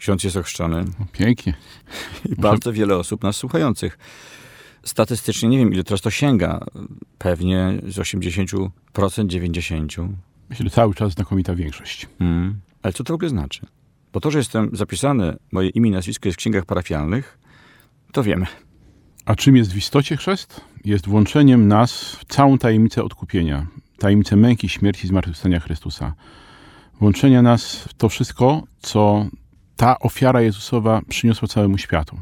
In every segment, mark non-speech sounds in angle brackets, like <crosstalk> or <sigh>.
ksiądz jest ochrzczony O, pięknie. i bardzo wiele osób nas słuchających. Statystycznie nie wiem, ile teraz to sięga. Pewnie z 80%, 90%. Myślę, że cały czas znakomita większość. Mm. Ale co to w ogóle znaczy? Bo to, że jestem zapisany, moje imię i nazwisko jest w księgach parafialnych, to wiemy. A czym jest w istocie chrzest? Jest włączeniem nas w całą tajemnicę odkupienia, tajemnicę męki, śmierci i zmartwychwstania Chrystusa. Włączenia nas w to wszystko, co ta ofiara Jezusowa przyniosła całemu światu.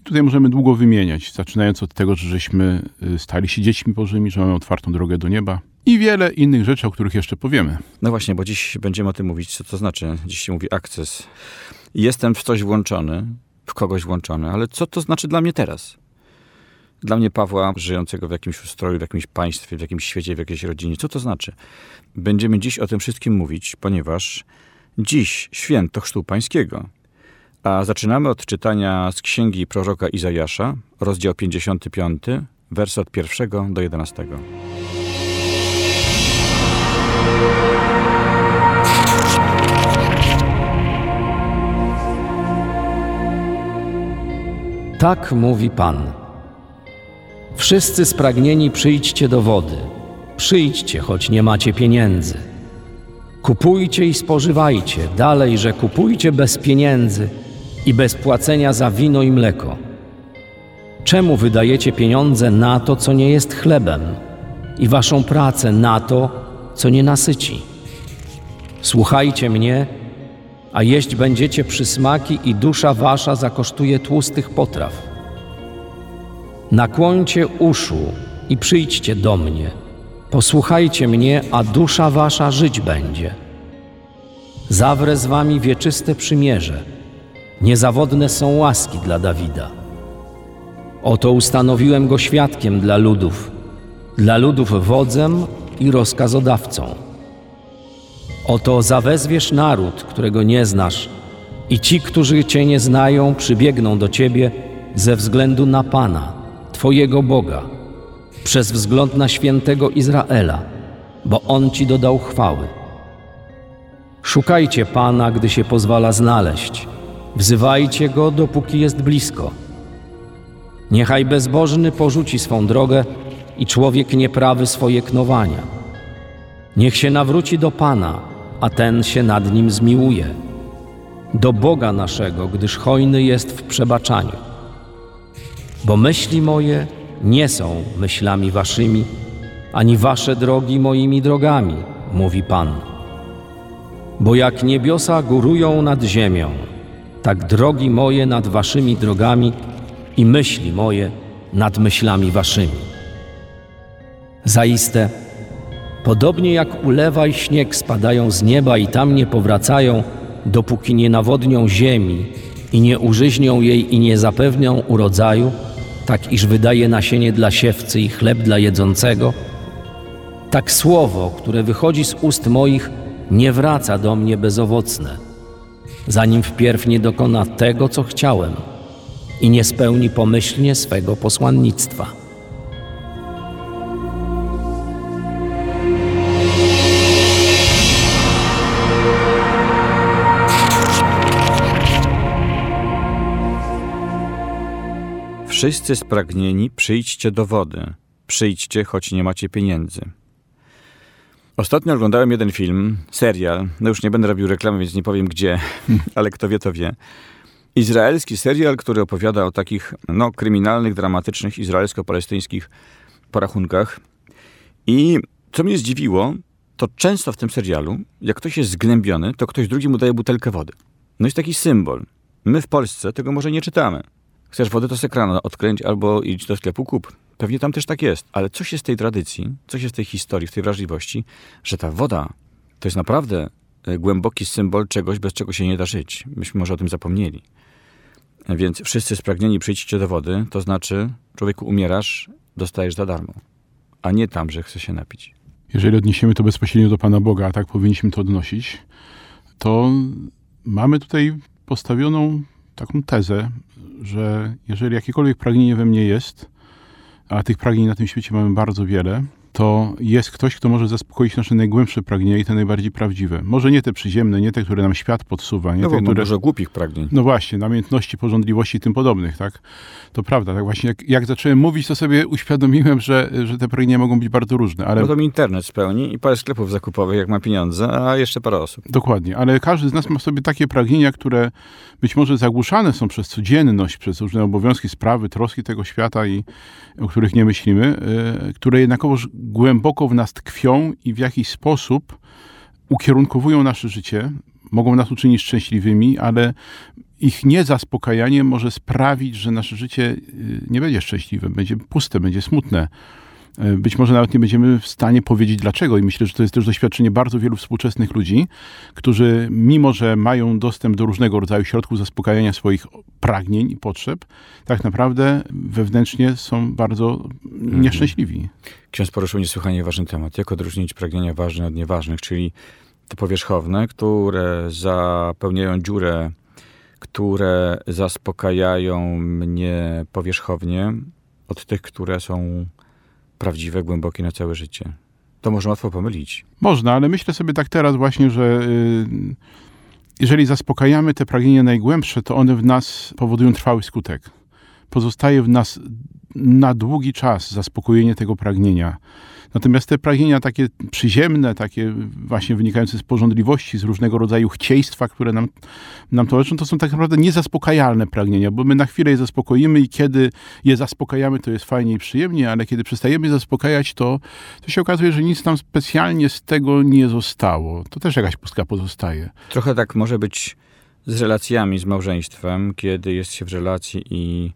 I tutaj możemy długo wymieniać, zaczynając od tego, że żeśmy y, stali się dziećmi Bożymi, że mamy otwartą drogę do nieba i wiele innych rzeczy, o których jeszcze powiemy. No właśnie, bo dziś będziemy o tym mówić, co to znaczy. Dziś się mówi akces. Jestem w coś włączony, w kogoś włączony, ale co to znaczy dla mnie teraz? Dla mnie Pawła, żyjącego w jakimś ustroju, w jakimś państwie, w jakimś świecie, w jakiejś rodzinie. Co to znaczy? Będziemy dziś o tym wszystkim mówić, ponieważ dziś święto Chrztu Pańskiego. A zaczynamy od czytania z księgi proroka Izajasza, rozdział 55, wers od 1 do 11. Tak mówi Pan. Wszyscy spragnieni przyjdźcie do wody. Przyjdźcie, choć nie macie pieniędzy. Kupujcie i spożywajcie, dalej, że kupujcie bez pieniędzy i bez płacenia za wino i mleko. Czemu wydajecie pieniądze na to, co nie jest chlebem, i waszą pracę na to, co nie nasyci? Słuchajcie mnie, a jeść będziecie przysmaki i dusza wasza zakosztuje tłustych potraw. Nakłońcie uszu i przyjdźcie do mnie. Posłuchajcie mnie, a dusza wasza żyć będzie. Zawrę z wami wieczyste przymierze. Niezawodne są łaski dla Dawida. Oto ustanowiłem go świadkiem dla ludów, dla ludów wodzem i rozkazodawcą. Oto zawezwiesz naród, którego nie znasz, i ci, którzy Cię nie znają, przybiegną do Ciebie ze względu na Pana, Twojego Boga, przez wzgląd na świętego Izraela, bo On Ci dodał chwały. Szukajcie Pana, gdy się pozwala znaleźć, wzywajcie Go, dopóki jest blisko. Niechaj bezbożny porzuci swą drogę i człowiek nieprawy swoje knowania. Niech się nawróci do Pana, a ten się nad nim zmiłuje. Do Boga naszego, gdyż hojny jest w przebaczaniu. Bo myśli moje nie są myślami waszymi, ani wasze drogi moimi drogami, mówi Pan. Bo jak niebiosa górują nad ziemią, tak drogi moje nad waszymi drogami i myśli moje nad myślami waszymi. Zaiste, Podobnie jak ulewa i śnieg spadają z nieba i tam nie powracają, dopóki nie nawodnią ziemi i nie użyźnią jej i nie zapewnią urodzaju, tak iż wydaje nasienie dla siewcy i chleb dla jedzącego, tak słowo, które wychodzi z ust moich, nie wraca do mnie bezowocne, zanim wpierw nie dokona tego, co chciałem i nie spełni pomyślnie swego posłannictwa. Wszyscy spragnieni, przyjdźcie do wody. Przyjdźcie, choć nie macie pieniędzy. Ostatnio oglądałem jeden film, serial. No już nie będę robił reklamy, więc nie powiem gdzie, <laughs> ale kto wie, to wie. Izraelski serial, który opowiada o takich no, kryminalnych, dramatycznych izraelsko-palestyńskich porachunkach. I co mnie zdziwiło, to często w tym serialu, jak ktoś jest zgnębiony, to ktoś drugi mu daje butelkę wody. No jest taki symbol. My w Polsce tego może nie czytamy. Chcesz wodę, to z ekranu odkręć albo idź do sklepu, kup. Pewnie tam też tak jest. Ale coś jest w tej tradycji, coś jest w tej historii, w tej wrażliwości, że ta woda to jest naprawdę e, głęboki symbol czegoś, bez czego się nie da żyć. Myśmy może o tym zapomnieli. Więc wszyscy spragnieni przyjdźcie do wody, to znaczy człowieku umierasz, dostajesz za darmo, a nie tam, że chce się napić. Jeżeli odniesiemy to bezpośrednio do Pana Boga, a tak powinniśmy to odnosić, to mamy tutaj postawioną taką tezę, że jeżeli jakiekolwiek pragnienie we mnie jest, a tych pragnień na tym świecie mamy bardzo wiele, to jest ktoś, kto może zaspokoić nasze najgłębsze pragnienia i te najbardziej prawdziwe. Może nie te przyziemne, nie te, które nam świat podsuwa, nie No te, bo które... dużo głupich pragnień. No właśnie, namiętności, porządliwości i tym podobnych, tak? To prawda, tak właśnie jak, jak zacząłem mówić, to sobie uświadomiłem, że, że te pragnienia mogą być bardzo różne, ale... No to mi internet spełni i parę sklepów zakupowych, jak ma pieniądze, a jeszcze parę osób. Dokładnie, ale każdy z nas ma w sobie takie pragnienia, które być może zagłuszane są przez codzienność, przez różne obowiązki, sprawy, troski tego świata, i o których nie myślimy, y, które jednakowoż głęboko w nas tkwią i w jakiś sposób ukierunkowują nasze życie, mogą nas uczynić szczęśliwymi, ale ich niezaspokajanie może sprawić, że nasze życie y, nie będzie szczęśliwe, będzie puste, będzie smutne. Y, Być może nawet nie będziemy w stanie powiedzieć dlaczego, i myślę, że to jest też doświadczenie bardzo wielu współczesnych ludzi, którzy, mimo że mają dostęp do różnego rodzaju środków zaspokajania swoich pragnień i potrzeb, tak naprawdę wewnętrznie są bardzo nieszczęśliwi. Ksiądz poruszył niesłychanie ważny temat. Jak odróżnić pragnienia ważne od nieważnych, czyli te powierzchowne, które zapełniają dziurę, które zaspokajają mnie powierzchownie, od tych, które są prawdziwe, głębokie na całe życie. To można łatwo pomylić. Można, ale myślę sobie tak teraz właśnie, że y, jeżeli zaspokajamy te pragnienia najgłębsze, to one w nas powodują trwały skutek. Pozostaje w nas na długi czas zaspokojenie tego pragnienia. Natomiast te pragnienia takie przyziemne, takie właśnie wynikające z porządliwości, z różnego rodzaju chcieństwa, które nam, nam towarzyszą, to są tak naprawdę niezaspokajalne pragnienia, bo my na chwilę je zaspokoimy i kiedy je zaspokajamy, to jest fajnie i przyjemnie, ale kiedy przestajemy je zaspokajać, to, to się okazuje, że nic nam specjalnie z tego nie zostało. To też jakaś pustka pozostaje. Trochę tak może być z relacjami, z małżeństwem, kiedy jest się w relacji i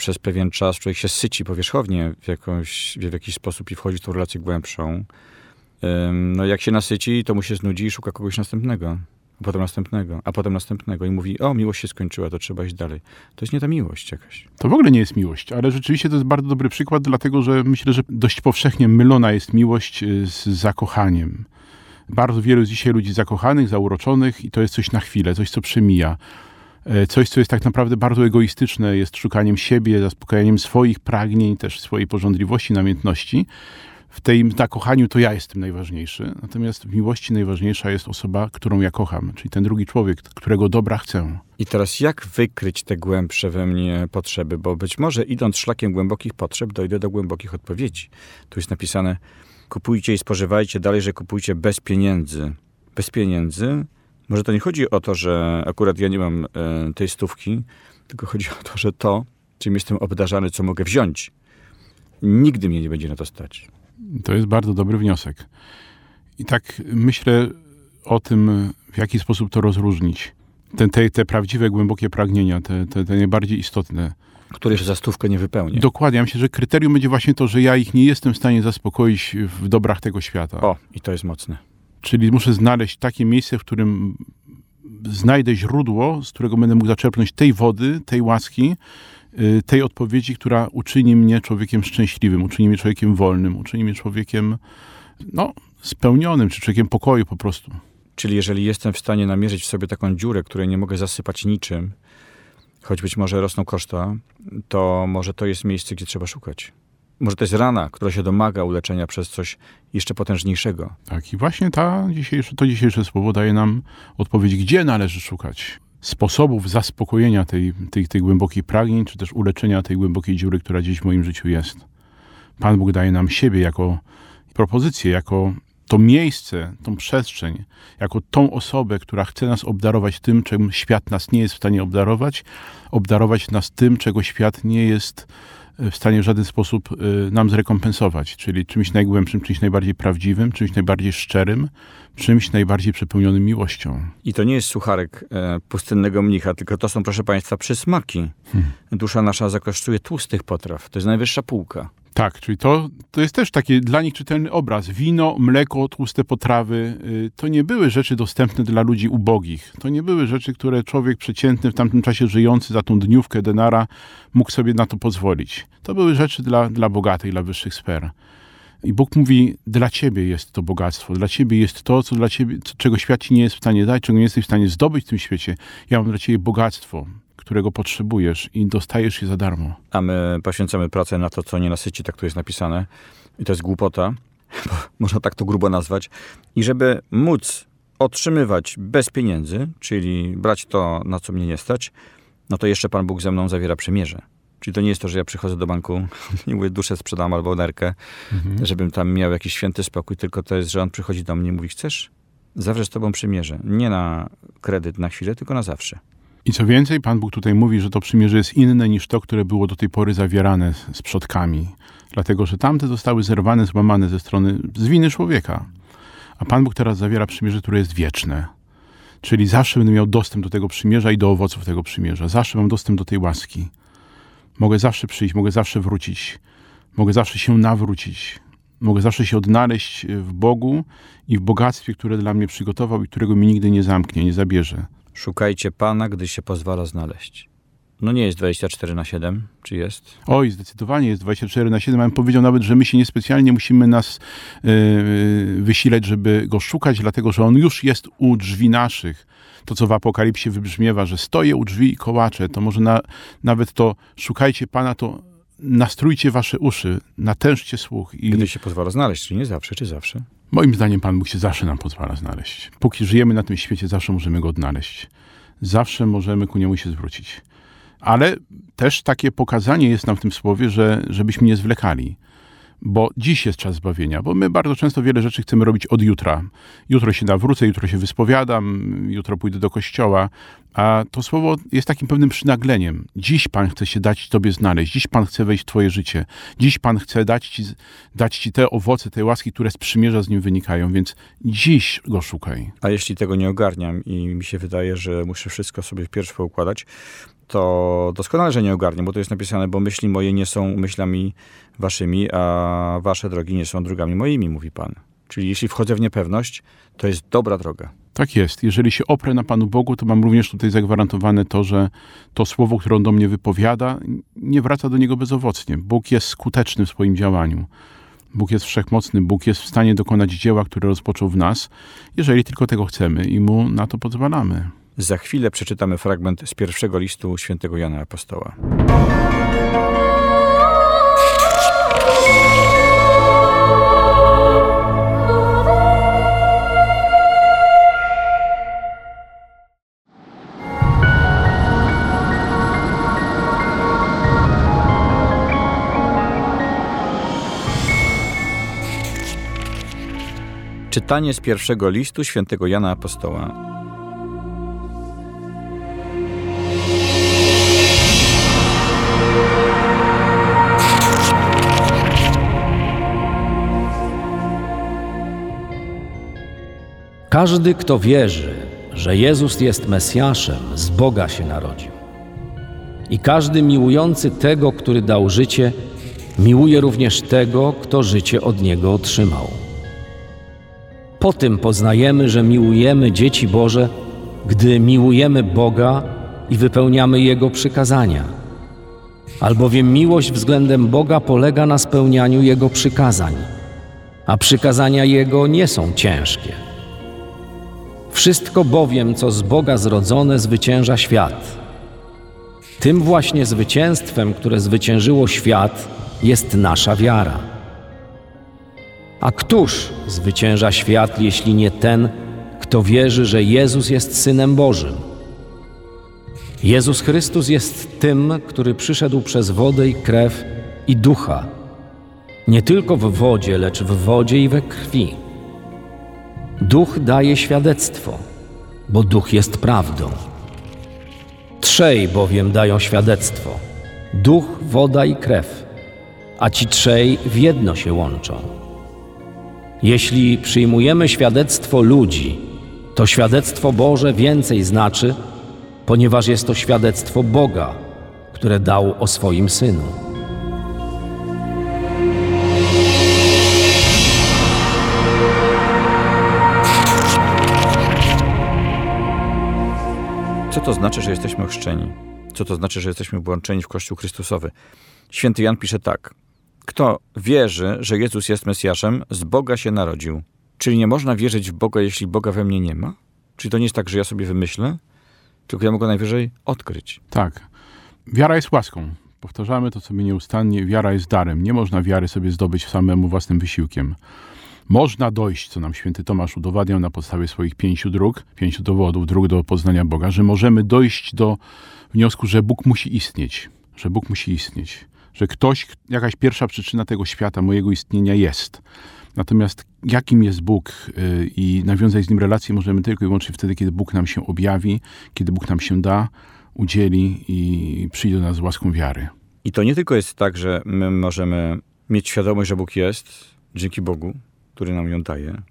przez pewien czas człowiek się syci powierzchownie w, jakąś, w jakiś sposób i wchodzi w tą relację głębszą. No jak się nasyci, to mu się znudzi i szuka kogoś następnego. A potem następnego, a potem następnego i mówi, o, miłość się skończyła, to trzeba iść dalej. To jest nie ta miłość jakaś. To w ogóle nie jest miłość, ale rzeczywiście to jest bardzo dobry przykład, dlatego że myślę, że dość powszechnie mylona jest miłość y, z zakochaniem. Bardzo wielu jest dzisiaj ludzi zakochanych, zauroczonych i to jest coś na chwilę, coś, co przemija. E, Coś, co jest tak naprawdę bardzo egoistyczne, jest szukaniem siebie, zaspokajaniem swoich pragnień, też swojej porządliwości, namiętności. W tym zakochaniu to ja jestem najważniejszy, natomiast w miłości najważniejsza jest osoba, którą ja kocham, czyli ten drugi człowiek, którego dobra chcę. I teraz jak wykryć te głębsze we mnie potrzeby? Bo być może idąc szlakiem głębokich potrzeb, dojdę do głębokich odpowiedzi. Tu jest napisane, kupujcie i spożywajcie, dalej, że kupujcie bez pieniędzy. Bez pieniędzy? Może to nie chodzi o to, że akurat ja nie mam e, tej stówki, tylko chodzi o to, że to, czym jestem obdarzany, co mogę wziąć, nigdy mnie nie będzie na to stać. To jest bardzo dobry wniosek. I tak myślę o tym, w jaki sposób to rozróżnić. Te, te, te prawdziwe, głębokie pragnienia, te, te, te najbardziej istotne. Które się za stówkę nie wypełnię. Dokładnie, ja myślę, że kryterium będzie właśnie to, że ja ich nie jestem w stanie zaspokoić w dobrach tego świata. O, i to jest mocne. Czyli muszę znaleźć takie miejsce, w którym znajdę źródło, z którego będę mógł zaczerpnąć tej wody, tej łaski, y, tej odpowiedzi, która uczyni mnie człowiekiem szczęśliwym, uczyni mnie człowiekiem wolnym, uczyni mnie człowiekiem no, spełnionym, czy człowiekiem pokoju po prostu. Czyli jeżeli jestem w stanie namierzyć w sobie taką dziurę, której nie mogę zasypać niczym, choć być może rosną koszta, to może to jest miejsce, gdzie trzeba szukać. Może jest rana, która się domaga uleczenia przez coś jeszcze potężniejszego. Tak, i właśnie ta dzisiejsze, to dzisiejsze słowo daje nam odpowiedź, gdzie należy szukać sposobów zaspokojenia tej, tej, tej głębokiej pragnień, czy też uleczenia tej głębokiej dziury, która gdzieś w moim życiu jest. Pan Bóg daje nam siebie jako propozycję, jako to miejsce, tą przestrzeń, jako tą osobę, która chce nas obdarować tym, czym świat nas nie jest w stanie obdarować, obdarować nas tym, czego świat nie jest w stanie w żaden sposób y, nam zrekompensować, czyli czymś najgłębszym, czymś najbardziej prawdziwym, czymś najbardziej szczerym, czymś najbardziej przepełnionym miłością. I to nie jest sucharek e, pustynnego mnicha, tylko to są, proszę Państwa, przysmaki. Dusza nasza zakosztuje tłustych potraw. To jest najwyższa półka. Tak, czyli to, to jest też taki dla nich czytelny obraz. Wino, mleko, tłuste potrawy y, to nie były rzeczy dostępne dla ludzi ubogich. To nie były rzeczy, które człowiek przeciętny w tamtym czasie żyjący za tą dniówkę denara mógł sobie na to pozwolić. To były rzeczy dla, dla bogatych, dla wyższych sfer. I Bóg mówi, dla ciebie jest to bogactwo, dla ciebie jest to, co dla ciebie, czego świat ci nie jest w stanie dać, czego nie jesteś w stanie zdobyć w tym świecie. Ja mam dla ciebie bogactwo, którego potrzebujesz i dostajesz je za darmo. A my poświęcamy pracę na to, co nie nasyci, tak tu jest napisane. I to jest głupota, <laughs> bo można tak to grubo nazwać. I żeby móc otrzymywać bez pieniędzy, czyli brać to, na co mnie nie stać, no to jeszcze Pan Bóg ze mną zawiera przymierze. Czyli to nie jest to, że ja przychodzę do banku <laughs> i mówię, duszę sprzedam albo nerkę, mhm. żebym tam miał jakiś święty spokój, tylko to jest, że on przychodzi do mnie i mówi, chcesz? Zawrze z tobą przymierze. Nie na kredyt na chwilę, tylko na zawsze. I co więcej, Pan Bóg tutaj mówi, że to przymierze jest inne niż to, które było do tej pory zawierane z przodkami. Dlatego, że tamte zostały zerwane, złamane ze strony, z winy człowieka. A Pan Bóg teraz zawiera przymierze, które jest wieczne. Czyli zawsze będę miał dostęp do tego przymierza i do owoców tego przymierza. Zawsze mam dostęp do tej łaski. Mogę zawsze przyjść, mogę zawsze wrócić. Mogę zawsze się nawrócić. Mogę zawsze się odnaleźć w Bogu i w bogactwie, które dla mnie przygotował i którego mi nigdy nie zamknie, nie zabierze. Szukajcie Pana, gdy się pozwala znaleźć. No nie jest 24 na 7, czy jest? Oj, zdecydowanie jest 24 na 7. Ja bym powiedział nawet, że my się niespecjalnie musimy nas yy, wysilać, żeby go szukać, dlatego że on już jest u drzwi naszych. To, co w Apokalipsie wybrzmiewa, że stoję u drzwi i kołaczę, to może na, nawet to szukajcie Pana, to nastrójcie wasze uszy, natężcie słuch. I... Gdy się pozwala znaleźć, czy nie zawsze, czy zawsze? Moim zdaniem Pan Bóg się zawsze nam pozwala znaleźć. Póki żyjemy na tym świecie, zawsze możemy go odnaleźć. Zawsze możemy ku niemu się zwrócić. Ale też takie pokazanie jest nam w tym słowie, że żebyśmy nie zwlekali bo dziś jest czas zbawienia, bo my bardzo często wiele rzeczy chcemy robić od jutra. Jutro się nawrócę, jutro się wyspowiadam, jutro pójdę do kościoła, a to słowo jest takim pewnym przynagleniem. Dziś Pan chce się dać Tobie znaleźć, dziś Pan chce wejść w Twoje życie, dziś Pan chce dać Ci, dać ci te owoce, te łaski, które z przymierza z Nim wynikają, więc dziś Go szukaj. A jeśli tego nie ogarniam i mi się wydaje, że muszę wszystko sobie wpierw poukładać, to doskonale, że nie ogarniam, bo to jest napisane, bo myśli moje nie są myślami waszymi, a wasze drogi nie są drogami moimi, mówi Pan. Czyli jeśli wchodzę w niepewność, to jest dobra droga. Tak jest. Jeżeli się oprę na Panu Bogu, to mam również tutaj zagwarantowane to, że to słowo, które On do mnie wypowiada, nie wraca do Niego bezowocnie. Bóg jest skuteczny w swoim działaniu. Bóg jest wszechmocny, Bóg jest w stanie dokonać dzieła, które rozpoczął w nas, jeżeli tylko tego chcemy i Mu na to pozwalamy. Za chwilę przeczytamy fragment z pierwszego listu świętego Jana Apostoła. Czytanie z pierwszego listu świętego Jana Apostoła. Każdy, kto wierzy, że Jezus jest Mesjaszem, z Boga się narodził. I każdy miłujący tego, który dał życie, miłuje również tego, kto życie od Niego otrzymał. Po tym poznajemy, że miłujemy dzieci Boże, gdy miłujemy Boga i wypełniamy Jego przykazania. Albowiem miłość względem Boga polega na spełnianiu Jego przykazań, a przykazania Jego nie są ciężkie. Wszystko bowiem, co z Boga zrodzone, zwycięża świat. Tym właśnie zwycięstwem, które zwyciężyło świat, jest nasza wiara. A któż zwycięża świat, jeśli nie ten, kto wierzy, że Jezus jest Synem Bożym? Jezus Chrystus jest tym, który przyszedł przez wodę i krew i ducha, nie tylko w wodzie, lecz w wodzie i we krwi. Duch daje świadectwo, bo duch jest prawdą. Trzej bowiem dają świadectwo: duch, woda i krew, a ci trzej w jedno się łączą. Jeśli przyjmujemy świadectwo ludzi, to świadectwo Boże więcej znaczy, ponieważ jest to świadectwo Boga, które dał o swoim synu. Co to znaczy, że jesteśmy ochrzczeni? Co to znaczy, że jesteśmy włączeni w Kościół Chrystusowy? Święty Jan pisze tak. Kto wierzy, że Jezus jest Mesjaszem, z Boga się narodził. Czyli nie można wierzyć w Boga, jeśli Boga we mnie nie ma? Czyli to nie jest tak, że ja sobie wymyślę, tylko ja mogę najwyżej odkryć. Tak. Wiara jest łaską. Powtarzamy to sobie nieustannie. Wiara jest darem. Nie można wiary sobie zdobyć samemu własnym wysiłkiem. Można dojść, co nam święty Tomasz udowadniał na podstawie swoich pięciu dróg, pięciu dowodów, dróg do poznania Boga, że możemy dojść do wniosku, że Bóg musi istnieć. Że Bóg musi istnieć. Że ktoś, jakaś pierwsza przyczyna tego świata, mojego istnienia jest. Natomiast jakim jest Bóg y, i nawiązać z Nim relacje możemy tylko i wyłącznie wtedy, kiedy Bóg nam się objawi, kiedy Bóg nam się da, udzieli i przyjdzie do nas z łaską wiary. I to nie tylko jest tak, że my możemy mieć świadomość, że Bóg jest, dzięki Bogu, który nam ją daje,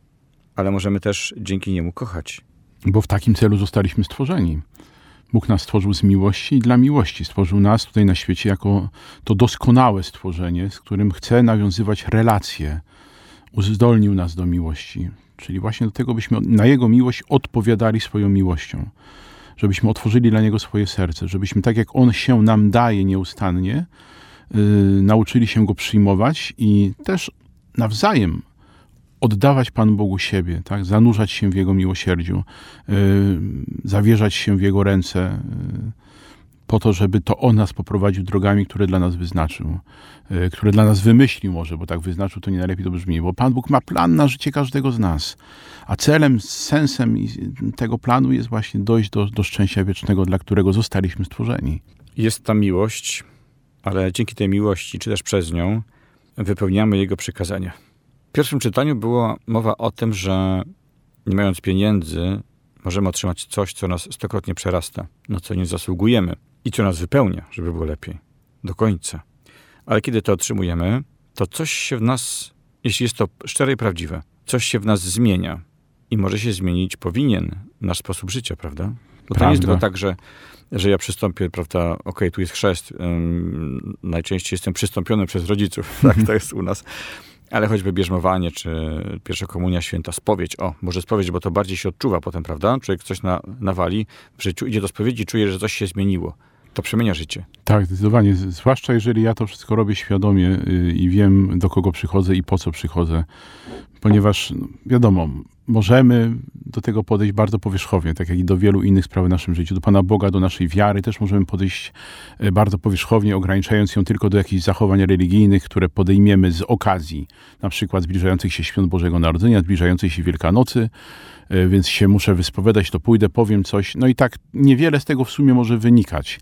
ale możemy też dzięki Niemu kochać. Bo w takim celu zostaliśmy stworzeni. Bóg nas stworzył z miłości i dla miłości. Stworzył nas tutaj na świecie jako to doskonałe stworzenie, z którym chce nawiązywać relacje. Uzdolnił nas do miłości. Czyli właśnie do tego, byśmy na Jego miłość odpowiadali swoją miłością. Żebyśmy otworzyli dla Niego swoje serce. Żebyśmy tak jak On się nam daje nieustannie, yy, nauczyli się Go przyjmować i też nawzajem oddawać Panu Bogu siebie, tak? zanurzać się w Jego miłosierdziu, yy, zawierzać się w Jego ręce, yy, po to, żeby to On nas poprowadził drogami, które dla nas wyznaczył, yy, które dla nas wymyślił może, bo tak wyznaczył to nie najlepiej to brzmi, bo Pan Bóg ma plan na życie każdego z nas, a celem, sensem tego planu jest właśnie dojść do, do szczęścia wiecznego, dla którego zostaliśmy stworzeni. Jest ta miłość, ale dzięki tej miłości, czy też przez nią, wypełniamy Jego przykazania. W pierwszym czytaniu była mowa o tym, że nie mając pieniędzy, możemy otrzymać coś, co nas stokrotnie przerasta, na co nie zasługujemy i co nas wypełnia, żeby było lepiej. Do końca. Ale kiedy to otrzymujemy, to coś się w nas, jeśli jest to szczere i prawdziwe, coś się w nas zmienia. I może się zmienić, powinien nasz sposób życia, prawda? Bo to nie jest tylko tak, że, że ja przystąpię, prawda, okej, okay, tu jest chrzest, um, najczęściej jestem przystąpiony przez rodziców, <laughs> tak to jest u nas. Ale choćby bierzmowanie, czy pierwsza komunia święta, spowiedź, o, może spowiedź, bo to bardziej się odczuwa potem, prawda? Człowiek coś na, nawali w życiu, idzie do spowiedzi, czuje, że coś się zmieniło. To przemienia życie. Tak, zdecydowanie. Zwłaszcza jeżeli ja to wszystko robię świadomie y, i wiem, do kogo przychodzę i po co przychodzę. Ponieważ, no, wiadomo, możemy do tego podejść bardzo powierzchownie, tak jak i do wielu innych spraw w naszym życiu. Do Pana Boga, do naszej wiary też możemy podejść e, bardzo powierzchownie, ograniczając ją tylko do jakichś zachowań religijnych, które podejmiemy z okazji, na przykład zbliżających się świąt Bożego Narodzenia, zbliżającej się Wielkanocy, e, więc się muszę wyspowiadać, to pójdę, powiem coś. No i tak niewiele z tego w sumie może wynikać.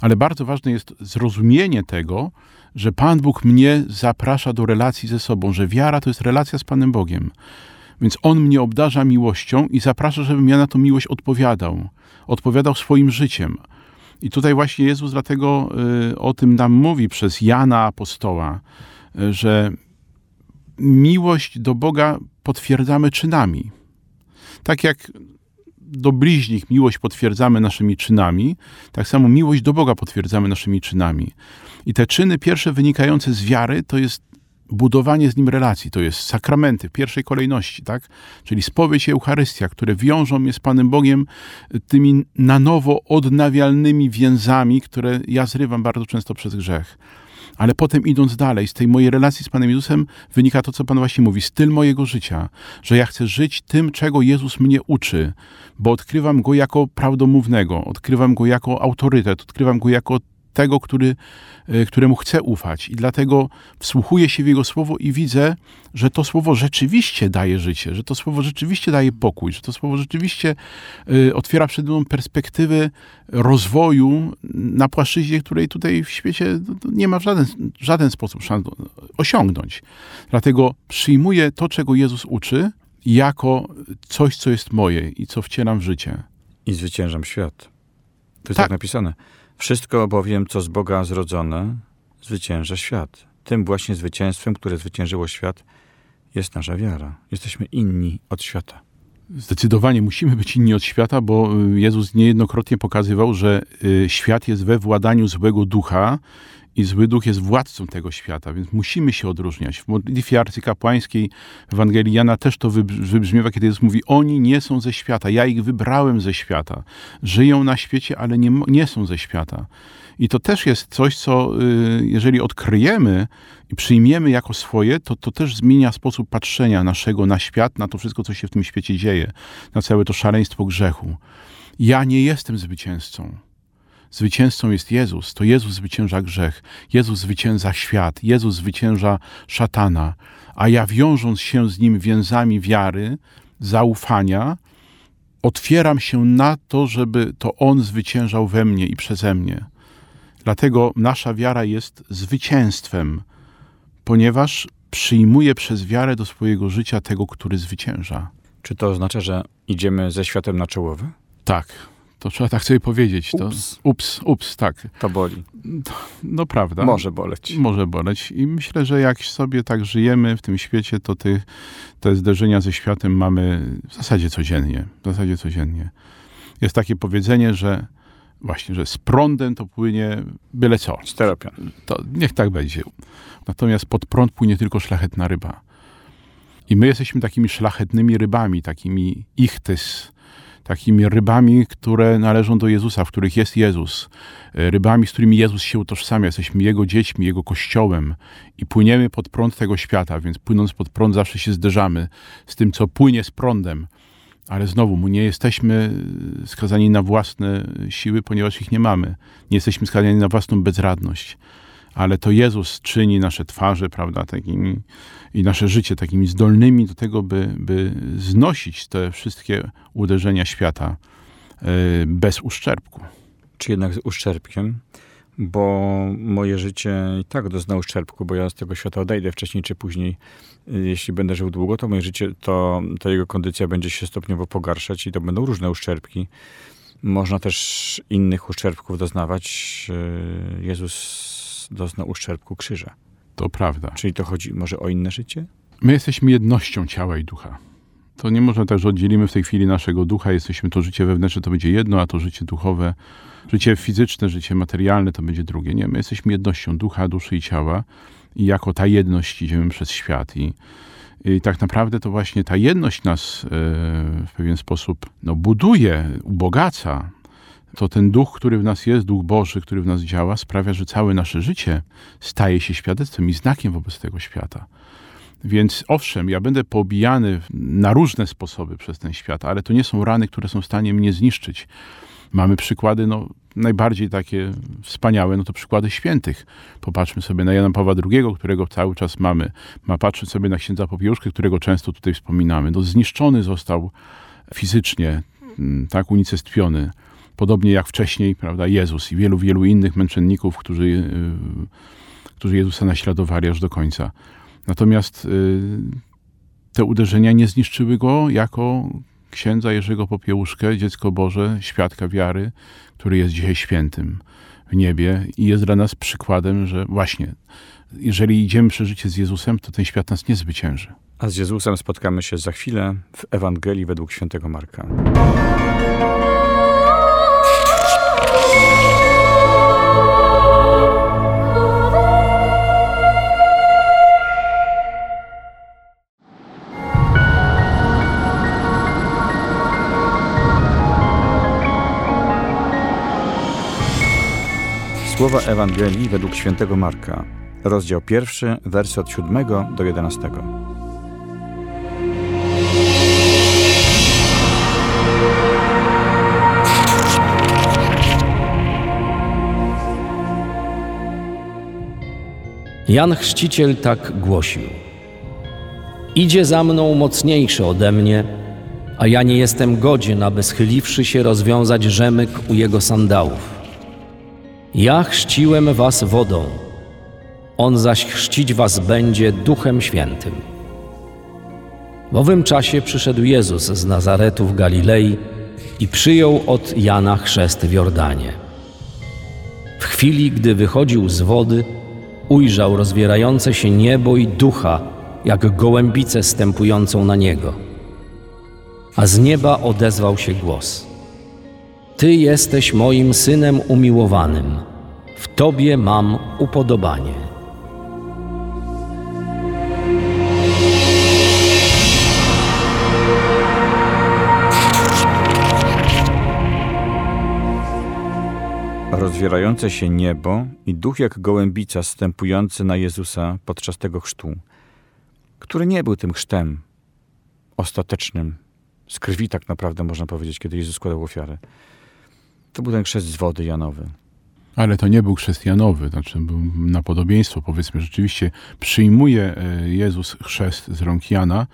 Ale bardzo ważne jest zrozumienie tego, że Pan Bóg mnie zaprasza do relacji ze sobą, że wiara to jest relacja z Panem Bogiem. Więc On mnie obdarza miłością i zaprasza, żebym ja na tą miłość odpowiadał. Odpowiadał swoim życiem. I tutaj właśnie Jezus dlatego y, o tym nam mówi przez Jana Apostoła, y, że miłość do Boga potwierdzamy czynami. Tak jak do bliźnich miłość potwierdzamy naszymi czynami, tak samo miłość do Boga potwierdzamy naszymi czynami. I te czyny pierwsze wynikające z wiary to jest budowanie z nim relacji, to jest sakramenty w pierwszej kolejności, tak? Czyli spowiedź i Eucharystia, które wiążą mnie z Panem Bogiem tymi na nowo odnawialnymi więzami, które ja zrywam bardzo często przez grzech. Ale potem idąc dalej, z tej mojej relacji z Panem Jezusem wynika to, co Pan właśnie mówi, styl mojego życia, że ja chcę żyć tym, czego Jezus mnie uczy, bo odkrywam Go jako prawdomównego, odkrywam Go jako autorytet, odkrywam Go jako tego, który, e, któremu chcę ufać. I dlatego wsłuchuję się w Jego słowo i widzę, że to słowo rzeczywiście daje życie, że to słowo rzeczywiście daje pokój, że to słowo rzeczywiście e, otwiera przed mną perspektywy rozwoju na płaszczyźnie, której tutaj w świecie nie ma w żaden, żaden sposób szans osiągnąć. Dlatego przyjmuję to, czego Jezus uczy, jako coś, co jest moje i co wcielam w życie. I zwyciężam świat. To jest tak, tak napisane. Wszystko bowiem, co z Boga zrodzone, zwycięża świat. Tym właśnie zwycięstwem, które zwyciężyło świat, jest nasza wiara. Jesteśmy inni od świata. Zdecydowanie musimy być inni od świata, bo y, Jezus niejednokrotnie pokazywał, że y, świat jest we władaniu złego ducha i zły duch jest władcą tego świata, więc musimy się odróżniać. W modlitwie arcykapłańskiej Ewangelii Jana też to wybrzmiewa, kiedy Jezus mówi, oni nie są ze świata, ja ich wybrałem ze świata. Żyją na świecie, ale nie, nie są ze świata. I to też jest coś, co y, jeżeli odkryjemy i przyjmiemy jako swoje, to to też zmienia sposób patrzenia naszego na świat, na to wszystko, co się w tym świecie dzieje, na całe to szaleństwo grzechu. Ja nie jestem zwycięzcą. Zwycięzcą jest Jezus. To Jezus zwycięża grzech. Jezus zwycięża świat. Jezus zwycięża szatana. A ja wiążąc się z Nim więzami wiary, zaufania, otwieram się na to, żeby to On zwyciężał we mnie i przeze mnie. Dlatego nasza wiara jest zwycięstwem, ponieważ przyjmuje przez wiarę do swojego życia tego, który zwycięża. Czy to oznacza, że idziemy ze światem na czołowy? Tak. To trzeba tak sobie powiedzieć. Ups. To, ups, ups, tak. To boli. No prawda. Może boleć. Może boleć. I myślę, że jak sobie tak żyjemy w tym świecie, to ty, te zderzenia ze światem mamy w zasadzie codziennie. W zasadzie codziennie. Jest takie powiedzenie, że właśnie, że z prądem to płynie byle co. Steropian. To niech tak będzie. Natomiast pod prąd płynie tylko szlachetna ryba. I my jesteśmy takimi szlachetnymi rybami, takimi ichtys, takimi rybami, które należą do Jezusa, w których jest Jezus. E, rybami, z którymi Jezus się utożsamia. Jesteśmy Jego dziećmi, Jego kościołem i płyniemy pod prąd tego świata, więc płynąc pod prąd zawsze się zderzamy z tym, co płynie z prądem. Ale znowu, nie jesteśmy skazani na własne siły, ponieważ ich nie mamy. Nie jesteśmy skazani na własną bezradność. Ale to Jezus czyni nasze twarze, prawda, takimi i nasze życie takimi zdolnymi do tego, by, by znosić te wszystkie uderzenia świata e, bez uszczerbku. Czy jednak z uszczerbkiem? Bo moje życie i tak dozna uszczerbku, bo ja z tego świata odejdę wcześniej czy później. Jeśli będę żył długo, to moje życie, to, to jego kondycja będzie się stopniowo pogarszać i to będą różne uszczerbki. Można też innych uszczerbków doznawać. Jezus dozna uszczerbku krzyża. To prawda. Czyli to chodzi może o inne życie? My jesteśmy jednością ciała i ducha. To nie można tak, że oddzielimy w tej chwili naszego ducha, jesteśmy to życie wewnętrzne, to będzie jedno, a to życie duchowe, życie fizyczne, życie materialne to będzie drugie. Nie, my jesteśmy jednością ducha, duszy i ciała i jako ta jedność idziemy przez świat. I, i tak naprawdę to właśnie ta jedność nas e, w pewien sposób no, buduje, ubogaca, to ten duch, który w nas jest, duch Boży, który w nas działa, sprawia, że całe nasze życie staje się świadectwem i znakiem wobec tego świata. Więc owszem, ja będę pobijany na różne sposoby przez ten świat, ale to nie są rany, które są w stanie mnie zniszczyć. Mamy przykłady, no, najbardziej takie wspaniałe, no to przykłady świętych. Popatrzmy sobie na Jana Pawła II, którego cały czas mamy. Ma patrzeć sobie na księdza Popiełuszkę, którego często tutaj wspominamy. No, zniszczony został fizycznie, mm, tak, unicestwiony podobnie jak wcześniej, prawda, Jezus i wielu, wielu innych męczenników, którzy, y, którzy Jezusa naśladowali aż do końca. Natomiast y, te uderzenia nie zniszczyły go jako księdza Jerzego Popiełuszkę, dziecko Boże, świadka wiary, który jest dzisiaj świętym w niebie i jest dla nas przykładem, że właśnie, jeżeli idziemy przez życie z Jezusem, to ten świat nas nie zwycięży. A z Jezusem spotkamy się za chwilę w Ewangelii według świętego Marka. Słowa Ewangelii według świętego Marka, rozdział pierwszy, wersy od 7 do 11. Jan Chrzciciel tak głosił: Idzie za mną mocniejszy ode mnie, a ja nie jestem godzien, aby schyliwszy się rozwiązać rzemyk u jego sandałów. Ja chrzciłem was wodą, on zaś chrzcić was będzie Duchem Świętym. W owym czasie przyszedł Jezus z Nazaretu w Galilei i przyjął od Jana chrzest w Jordanie. W chwili, gdy wychodził z wody, ujrzał rozwierające się niebo i ducha, jak gołębicę stępującą na niego. A z nieba odezwał się głos – ty jesteś moim synem umiłowanym. W Tobie mam upodobanie. rozwierające się niebo i duch jak gołębica stępujący na Jezusa podczas tego chrztu, który nie był tym chrztem ostatecznym, z krwi tak naprawdę można powiedzieć, kiedy Jezus składał ofiarę. To był ten chrzest z wody Janowy. Ale to nie był chrzest Janowy, znaczy był na podobieństwo, powiedzmy, rzeczywiście przyjmuje e, Jezus chrzest z rąk Jana,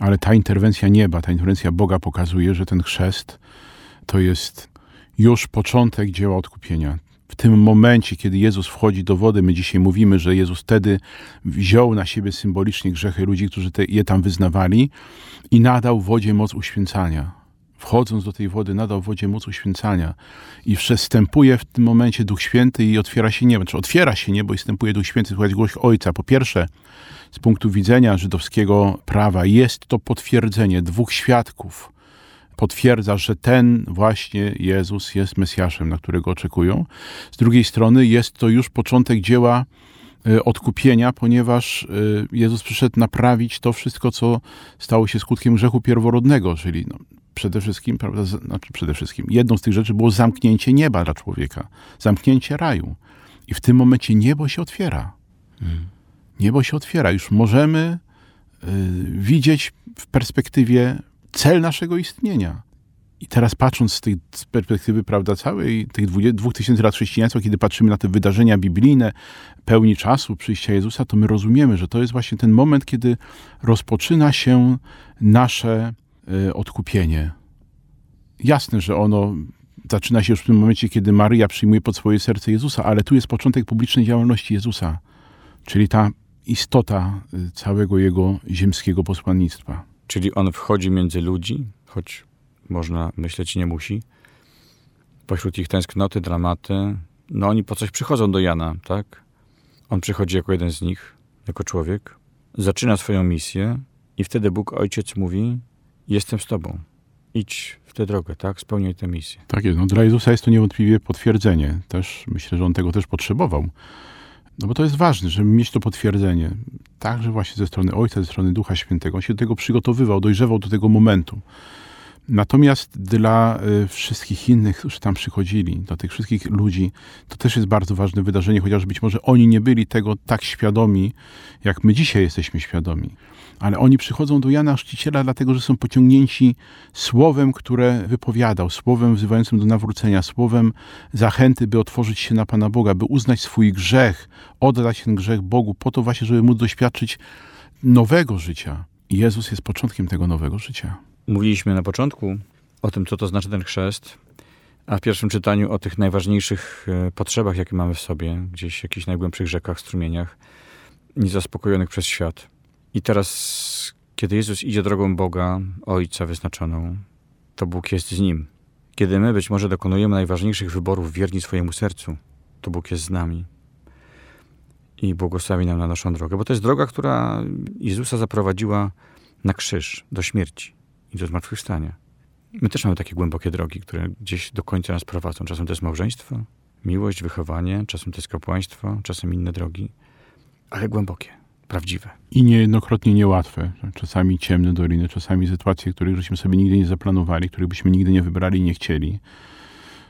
ale ta interwencja nieba, ta interwencja Boga pokazuje, że ten chrzest to jest już początek dzieła odkupienia. W tym momencie, kiedy Jezus wchodzi do wody, my dzisiaj mówimy, że Jezus wtedy wziął na siebie symbolicznie grzechy ludzi, którzy te, je tam wyznawali i nadał wodzie moc uświęcania. Wchodząc do tej wody, nadał wodzie moc uświęcania i przestępuje w tym momencie Duch Święty i otwiera się niebo. Znaczy otwiera się niebo i wstępuje Duch Święty, słuchać głos Ojca. Po pierwsze, z punktu widzenia żydowskiego prawa jest to potwierdzenie dwóch świadków – potwierdza, że ten właśnie Jezus jest Mesjaszem, na którego oczekują. Z drugiej strony jest to już początek dzieła e, odkupienia, ponieważ e, Jezus przyszedł naprawić to wszystko, co stało się skutkiem grzechu pierworodnego, czyli no, przede wszystkim, prawda, znaczy przede wszystkim, jedną z tych rzeczy było zamknięcie nieba dla człowieka, zamknięcie raju. I w tym momencie niebo się otwiera. Niebo się otwiera. Już możemy y, widzieć w perspektywie cel naszego istnienia. I teraz patrząc z tej z perspektywy, prawda, całej tych dwóch tysięcy lat chrześcijaństwa, kiedy patrzymy na te wydarzenia biblijne, pełni czasu przyjścia Jezusa, to my rozumiemy, że to jest właśnie ten moment, kiedy rozpoczyna się nasze odkupienie. Jasne, że ono zaczyna się już w tym momencie, kiedy Maryja przyjmuje pod swoje serce Jezusa, ale tu jest początek publicznej działalności Jezusa, czyli ta istota y, całego jego ziemskiego posłannictwa. Czyli on wchodzi między ludzi, choć można myśleć nie musi. Pośród ich tęsknoty, dramaty. No oni po coś przychodzą do Jana, tak? On przychodzi jako jeden z nich, jako człowiek. Zaczyna swoją misję i wtedy Bóg Ojciec mówi jestem z tobą. Idź w tę drogę, tak? Spełniaj tę misję. Tak jest. No, dla Jezusa jest to niewątpliwie potwierdzenie. Też myślę, że on tego też potrzebował. No bo to jest ważne, żeby mieć to potwierdzenie. Także właśnie ze strony Ojca, ze strony Ducha Świętego. On się do tego przygotowywał, dojrzewał do tego momentu. Natomiast dla y, wszystkich innych, którzy tam przychodzili, do tych wszystkich ludzi, to też jest bardzo ważne wydarzenie, chociaż być może oni nie byli tego tak świadomi, jak my dzisiaj jesteśmy świadomi. Ale oni przychodzą do Jana Chrzciciela dlatego, że są pociągnięci słowem, które wypowiadał, słowem wzywającym do nawrócenia, słowem zachęty, by otworzyć się na Pana Boga, by uznać swój grzech, oddać ten grzech Bogu, po to właśnie, żeby móc doświadczyć nowego życia. Jezus jest początkiem tego nowego życia. Mówiliśmy na początku o tym, co to znaczy ten chrzest, a w pierwszym czytaniu o tych najważniejszych e, potrzebach, jakie mamy w sobie, gdzieś w jakichś najgłębszych rzekach, strumieniach, niezaspokojonych przez świat. I teraz, kiedy Jezus idzie drogą Boga, Ojca wyznaczoną, to Bóg jest z Nim. Kiedy my być może dokonujemy najważniejszych wyborów wierni swojemu sercu, to Bóg jest z nami i błogosławi nam na naszą drogę. Bo to jest droga, która Jezusa zaprowadziła na krzyż, do śmierci i do zmartwychwstania. My też mamy takie głębokie drogi, które gdzieś do końca nas prowadzą. Czasem to jest małżeństwo, miłość, wychowanie, czasem to jest kapłaństwo, czasem inne drogi, ale głębokie, prawdziwe. I niejednokrotnie niełatwe. Czasami ciemne doliny, czasami sytuacje, których żeśmy sobie nigdy nie zaplanowali, których byśmy nigdy nie wybrali i nie chcieli.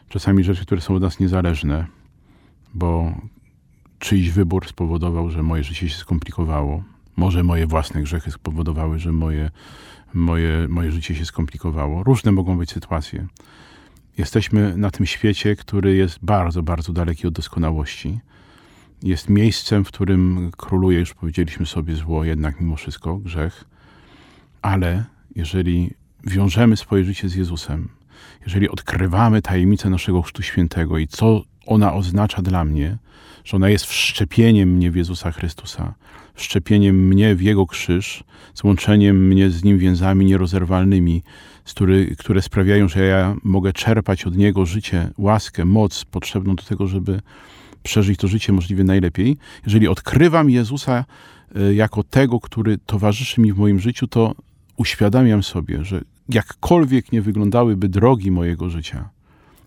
Czasami rzeczy, które są od nas niezależne, bo czyjś wybór spowodował, że moje życie się skomplikowało. Może moje własne grzechy spowodowały, że moje moje, moje życie się skomplikowało. Różne mogą być sytuacje. Jesteśmy na tym świecie, który jest bardzo, bardzo daleki od doskonałości. Jest miejscem, w którym króluje, już powiedzieliśmy sobie, zło, jednak mimo wszystko grzech. Ale jeżeli wiążemy swoje życie z Jezusem, jeżeli odkrywamy tajemnicę naszego Chrztu Świętego i co ona oznacza dla mnie, że ona jest wszczepieniem mnie w Jezusa Chrystusa, wszczepieniem mnie w Jego krzyż, złączeniem mnie z Nim więzami nierozerwalnymi, który, które sprawiają, że ja mogę czerpać od Niego życie, łaskę, moc potrzebną do tego, żeby przeżyć to życie możliwie najlepiej. Jeżeli odkrywam Jezusa e, jako tego, który towarzyszy mi w moim życiu, to uświadamiam sobie, że jakkolwiek nie wyglądałyby drogi mojego życia,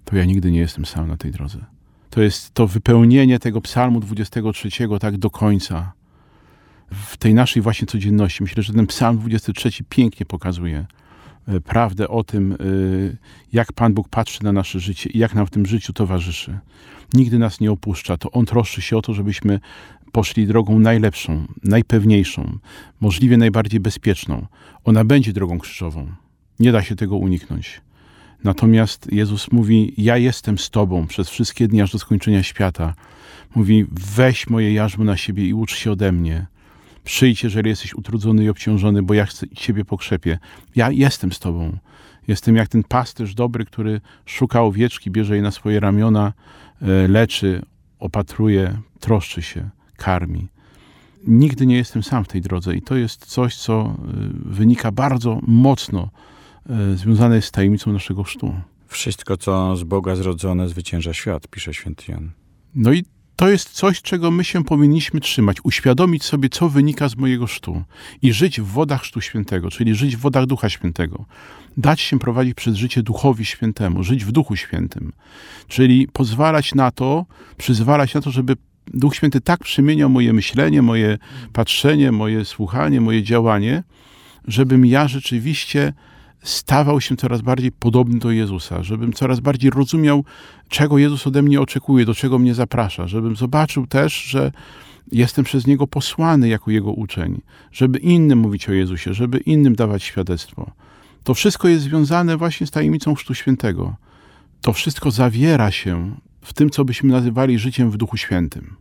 to ja nigdy nie jestem sam na tej drodze To jest to wypełnienie tego psalmu 23 tak do końca. W tej naszej właśnie codzienności. Myślę, że ten psalm 23 pięknie pokazuje e, prawdę o tym, e, jak Pan Bóg patrzy na nasze życie i jak nam w tym życiu towarzyszy. Nigdy nas nie opuszcza. To On troszczy się o to, żebyśmy poszli drogą najlepszą, najpewniejszą, możliwie najbardziej bezpieczną. Ona będzie drogą krzyżową. Nie da się tego uniknąć. Natomiast Jezus mówi: Ja jestem z Tobą przez wszystkie dni aż do skończenia świata. Mówi: Weź moje jarzmo na siebie i ucz się ode mnie. Przyjdź, jeżeli jesteś utrudzony i obciążony, bo ja chcę Ciebie pokrzepię. Ja jestem z Tobą. Jestem jak ten pasterz dobry, który szuka owieczki, bierze je na swoje ramiona, e, leczy, opatruje, troszczy się, karmi. Nigdy nie jestem sam w tej drodze i to jest coś, co e, wynika bardzo mocno związane jest z tajemnicą naszego chrztu. Wszystko, co z Boga zrodzone, zwycięża świat, pisze święty Jan. No i to jest coś, czego my się powinniśmy trzymać, uświadomić sobie, co wynika z mojego chrztu i żyć w wodach chrztu świętego, czyli żyć w wodach Ducha Świętego. Dać się prowadzić przez życie Duchowi Świętemu, żyć w Duchu Świętym, czyli pozwalać na to, przyzwalać na to, żeby Duch Święty tak przemieniał moje myślenie, moje patrzenie, moje słuchanie, moje działanie, żebym ja rzeczywiście stawał się coraz bardziej podobny do Jezusa, żebym coraz bardziej rozumiał, czego Jezus ode mnie oczekuje, do czego mnie zaprasza, żebym zobaczył też, że jestem przez Niego posłany jako Jego uczeń, żeby innym mówić o Jezusie, żeby innym dawać świadectwo. To wszystko jest związane właśnie z tajemnicą Chrztu Świętego. To wszystko zawiera się w tym, co byśmy nazywali życiem w Duchu Świętym.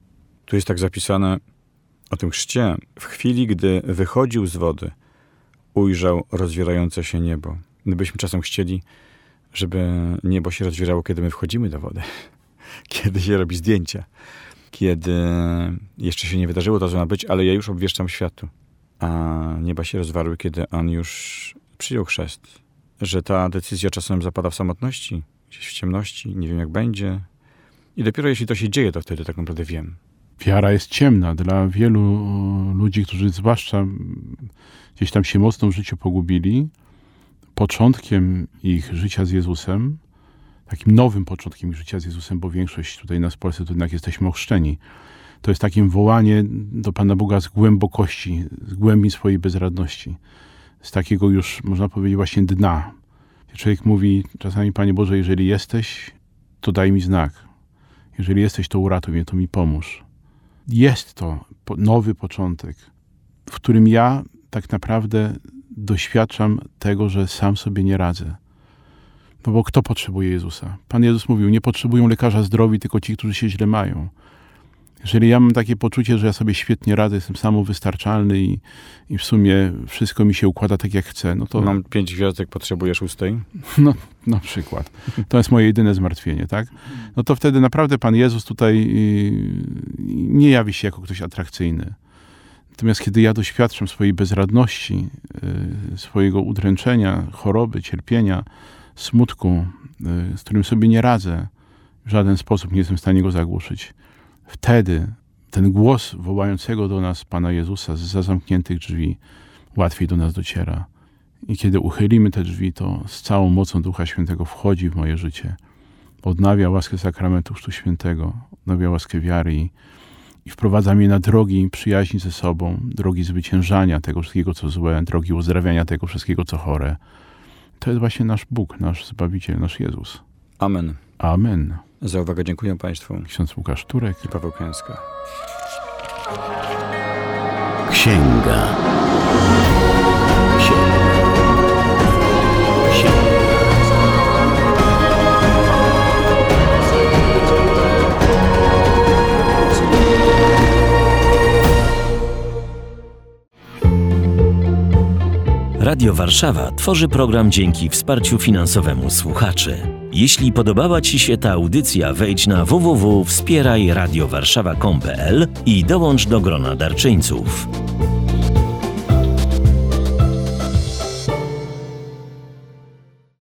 Tu jest tak zapisane o tym chrzcie. W chwili, gdy wychodził z wody – ujrzał rozwierające się niebo. Gdybyśmy czasem chcieli, żeby niebo się rozwierało, kiedy my wchodzimy do wody, <laughs> kiedy się robi zdjęcia, kiedy jeszcze się nie wydarzyło to, co ma być, ale ja już obwieszczam światu. A nieba się rozwarły, kiedy on już przyjął chrzest. Że ta decyzja czasem zapada w samotności, gdzieś w ciemności, nie wiem jak będzie. I dopiero jeśli to się dzieje, to wtedy tak naprawdę wiem. Wiara jest ciemna dla wielu ludzi, którzy zwłaszcza gdzieś tam się mocno w życiu pogubili, początkiem ich życia z Jezusem, takim nowym początkiem ich życia z Jezusem, bo większość tutaj nas w Polsce to jednak jesteśmy ochrzczeni, to jest takim wołanie do Pana Boga z głębokości, z głębi swojej bezradności, z takiego już, można powiedzieć, właśnie dna. Człowiek mówi czasami, Panie Boże, jeżeli jesteś, to daj mi znak. Jeżeli jesteś, to uratuj mnie, to mi pomóż. Jest to nowy początek, w którym ja tak naprawdę doświadczam tego, że sam sobie nie radzę. No bo kto potrzebuje Jezusa? Pan Jezus mówił, nie potrzebują lekarza zdrowi, tylko ci, którzy się źle mają. Jeżeli ja mam takie poczucie, że ja sobie świetnie radzę, jestem samowystarczalny i, i w sumie wszystko mi się układa tak, jak chcę, no to... Mam pięć gwiazdek, potrzebuję szóstej? <laughs> No, na przykład. To jest moje jedyne zmartwienie, tak? No to wtedy naprawdę Pan Jezus tutaj nie jawi się jako ktoś atrakcyjny. Natomiast kiedy ja doświadczam swojej bezradności, y, swojego udręczenia, choroby, cierpienia, smutku, y, z którym sobie nie radzę, w żaden sposób nie jestem w stanie go zagłuszyć, wtedy ten głos wołającego do nas Pana Jezusa z zamkniętych drzwi łatwiej do nas dociera. I kiedy uchylimy te drzwi, to z całą mocą Ducha Świętego wchodzi w moje życie. Odnawia łaskę sakramentu Chrztu Świętego, odnawia łaskę wiary i i wprowadza mnie na drogi przyjaźni ze sobą, drogi zwyciężania tego wszystkiego, co złe, drogi uzdrawiania tego wszystkiego, co chore. To jest właśnie nasz Bóg, nasz Zbawiciel, nasz Jezus. Amen. Amen. Za uwagę dziękuję Państwu. Ksiądz Łukasz Turek i Paweł Kęska. Księga. Radio Warszawa tworzy program dzięki wsparciu finansowemu słuchaczy. Jeśli podobała Ci się ta audycja, wejdź na www.wspierajradiowarszawa.com.pl i dołącz do grona darczyńców.